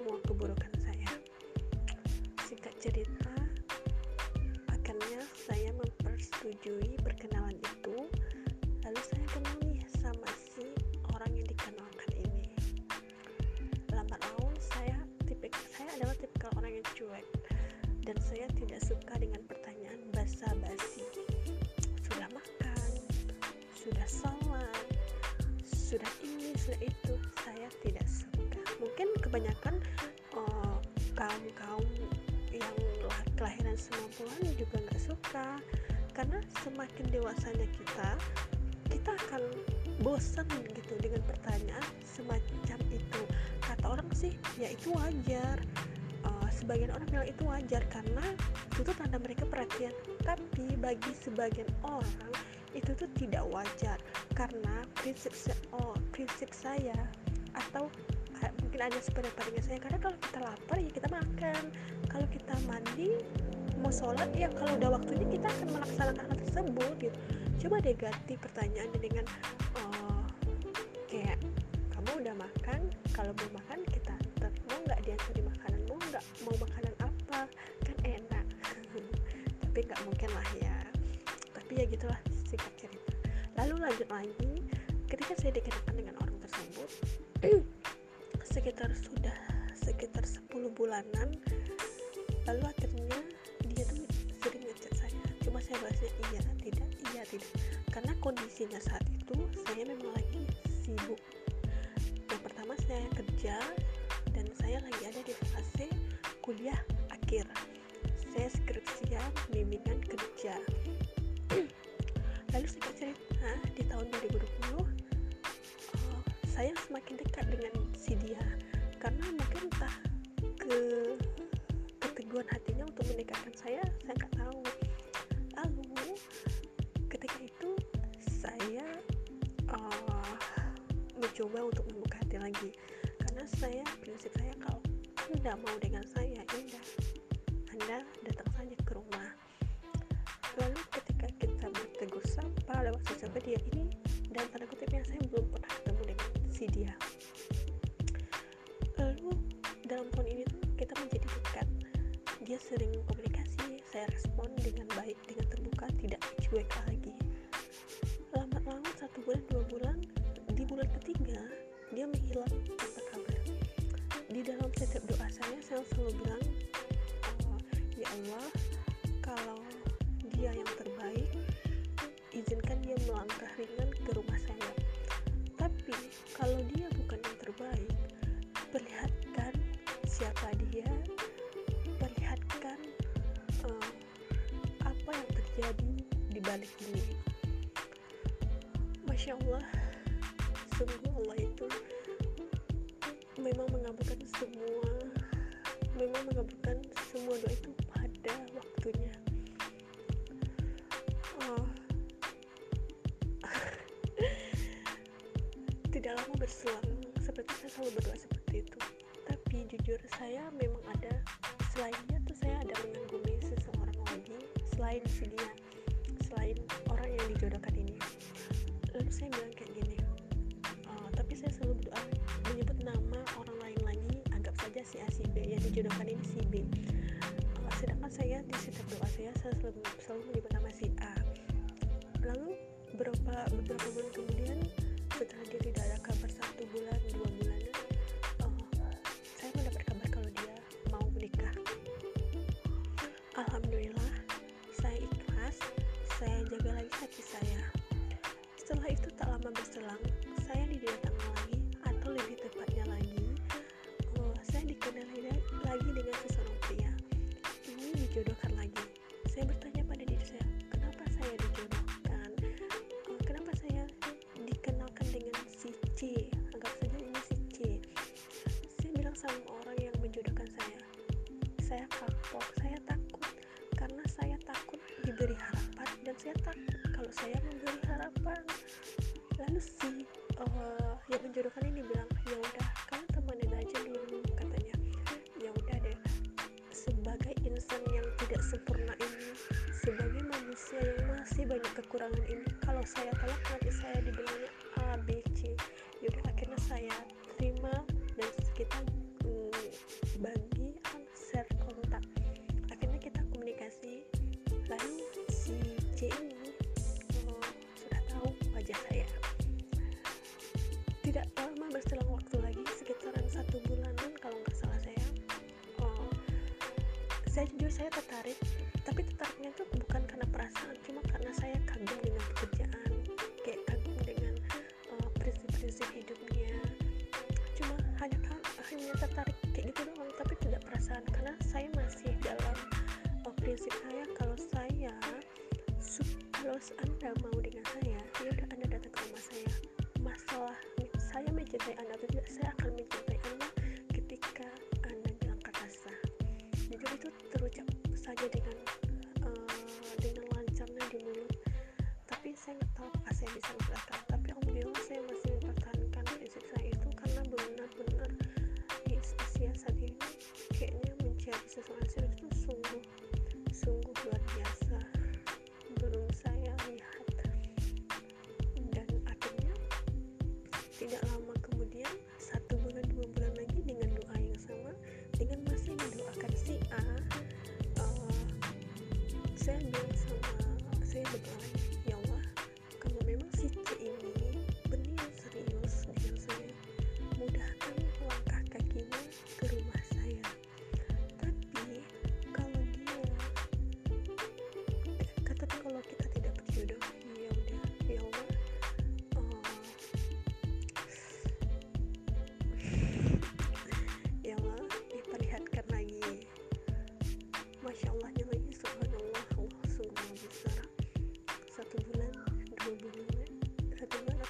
semua keburukan saya. Singkat cerita akhirnya saya mempersetujui perkenalan itu. Lalu saya kenal nih sama si orang yang dikenalkan ini. Lambat laun saya tipe saya adalah tipe orang yang cuek. Dan saya tidak suka dengan pertanyaan basa-basi. Sudah makan sudah sholat sudah ini sudah itu kebanyakan uh, kaum kaum yang kelahiran 90-an juga nggak suka. Karena semakin dewasanya kita kita akan bosan gitu dengan pertanyaan semacam itu. Kata orang sih ya itu wajar. Uh, sebagian orang bilang itu wajar karena itu tuh tanda mereka perhatian. Tapi bagi sebagian orang itu tuh tidak wajar. Karena prinsip oh, prinsip saya atau mungkin ada sependapat dengan saya karena kalau kita lapar ya kita makan. Kalau kita mandi mau sholat ya kalau udah waktunya kita akan melaksanakan hal tersebut gitu. Coba deh ganti pertanyaannya dengan uh, kayak kamu udah makan kalau belum makan kita antar mau nggak diantarin makanan mau nggak mau makanan apa? Kan enak. Tapi nggak mungkin lah ya. Tapi ya gitulah singkat cerita. Lalu lanjut lagi ketika saya dikenalkan dengan sekitar sudah sekitar 10 bulanan. Lalu akhirnya dia tuh sering ngechat saya. Cuma saya bahasnya iya tidak iya tidak. Karena kondisinya saat itu saya memang lagi sibuk. Yang pertama saya kerja dan saya lagi ada di fase kuliah akhir. Saya skripsian bimbingan kerja. Lalu singkat cerita di tahun 2020 uh, saya semakin dekat dengan si dia. Karena mungkin entah ke keteguhan hatinya untuk mendekatkan saya saya nggak tahu. Lalu ketika itu saya uh, mencoba untuk membuka hati lagi. Karena saya prinsip saya kalau anda mau dengan saya ya dia lalu dalam tahun ini tuh kita menjadi dekat. Dia sering komunikasi saya respon dengan baik dengan terbuka tidak cuek lagi siapa dia perlihatkan uh, apa yang terjadi di balik ini Masya Allah sungguh Allah itu memang mengabulkan semua memang mengabulkan semua doa itu pada waktunya oh. tidak lama berselang seperti saya selalu berdoa seperti itu jujur saya memang ada selainnya tuh saya ada mengagumi seseorang lagi selain si dia selain orang yang dijodohkan ini. Lalu saya bilang kayak gini uh, tapi saya selalu berdoa menyebut nama orang lain lagi anggap saja si A si B yang dijodohkan ini si B. Uh, sedangkan saya di setiap doa udah kamu temenin aja dulu katanya. Ya udah deh sebagai insan yang tidak sempurna ini sebagai manusia yang masih banyak kekurangan ini kalau saya tolak nanti saya dibilangnya saya tertarik tapi tertariknya itu bukan karena perasaan cuma karena saya kagum dengan pekerjaan kayak kagum dengan eh, prinsip-prinsip hidupnya. Cuma hanya hanya tertarik kayak gitu doang tapi tidak perasaan karena saya masih dalam uh, prinsip saya kalau saya kalau anda mau dengan saya ya udah anda datang ke rumah saya. Masalah saya mencintai anda saja dengan uh, dengan lancarnya di mulut. Tapi saya nggak tahu apa saya bisa menggerakkan tapi om bilang saya masih mempertahankan prinsip saya itu karena benar-benar eh, di usia saat ini kayaknya menjadi sesuatu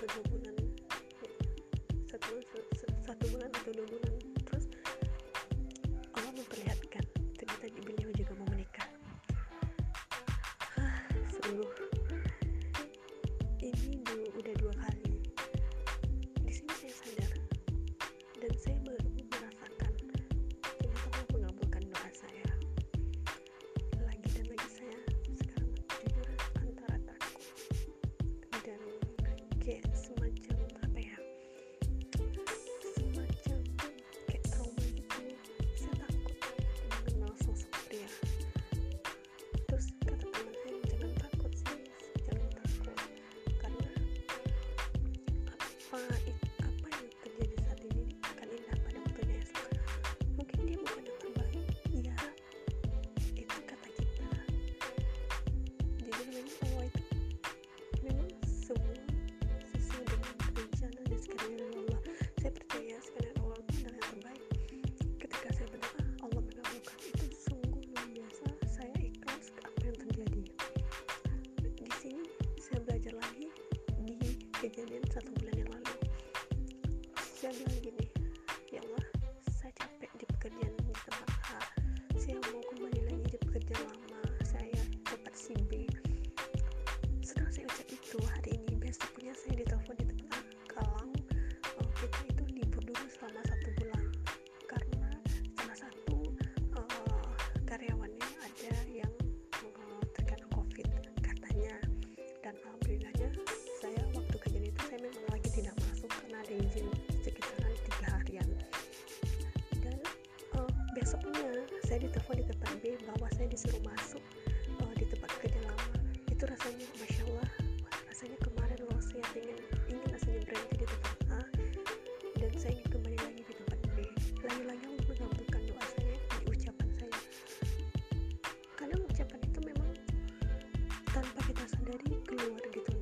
Thank you. que tienen. dari keluar gitu.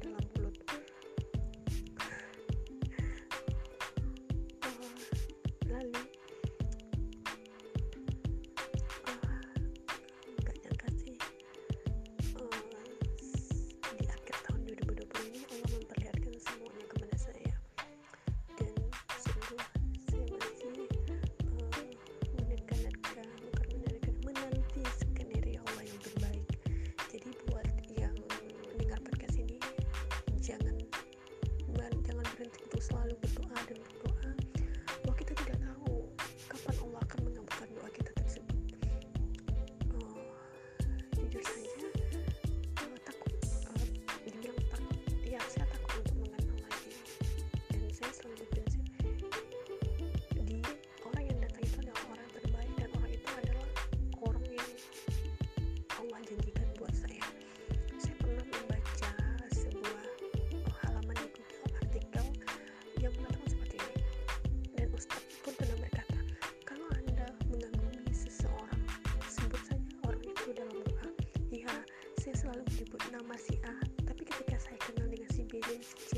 selalu menyebut nama si A, tapi ketika saya kenal dengan si B dan si C,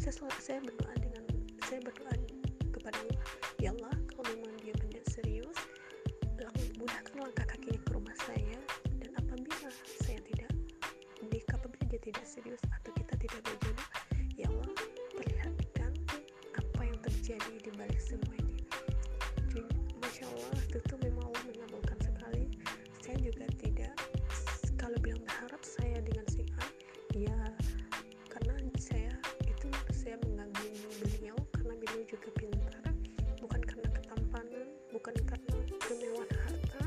saya, selalu, saya berdoa bukan karena kemewahan harta.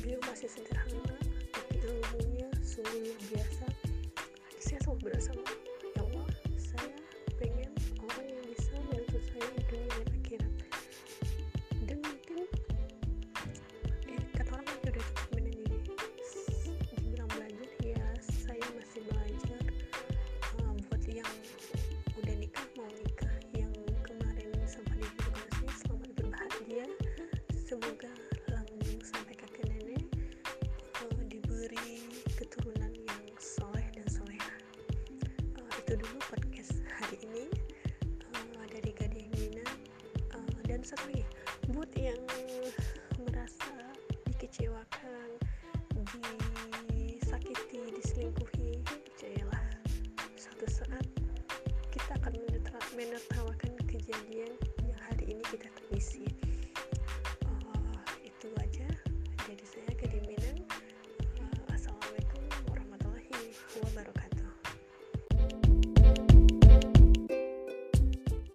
Beliau masih sederhana tapi ilmunya sungguh luar biasa. Saya sangat berasa.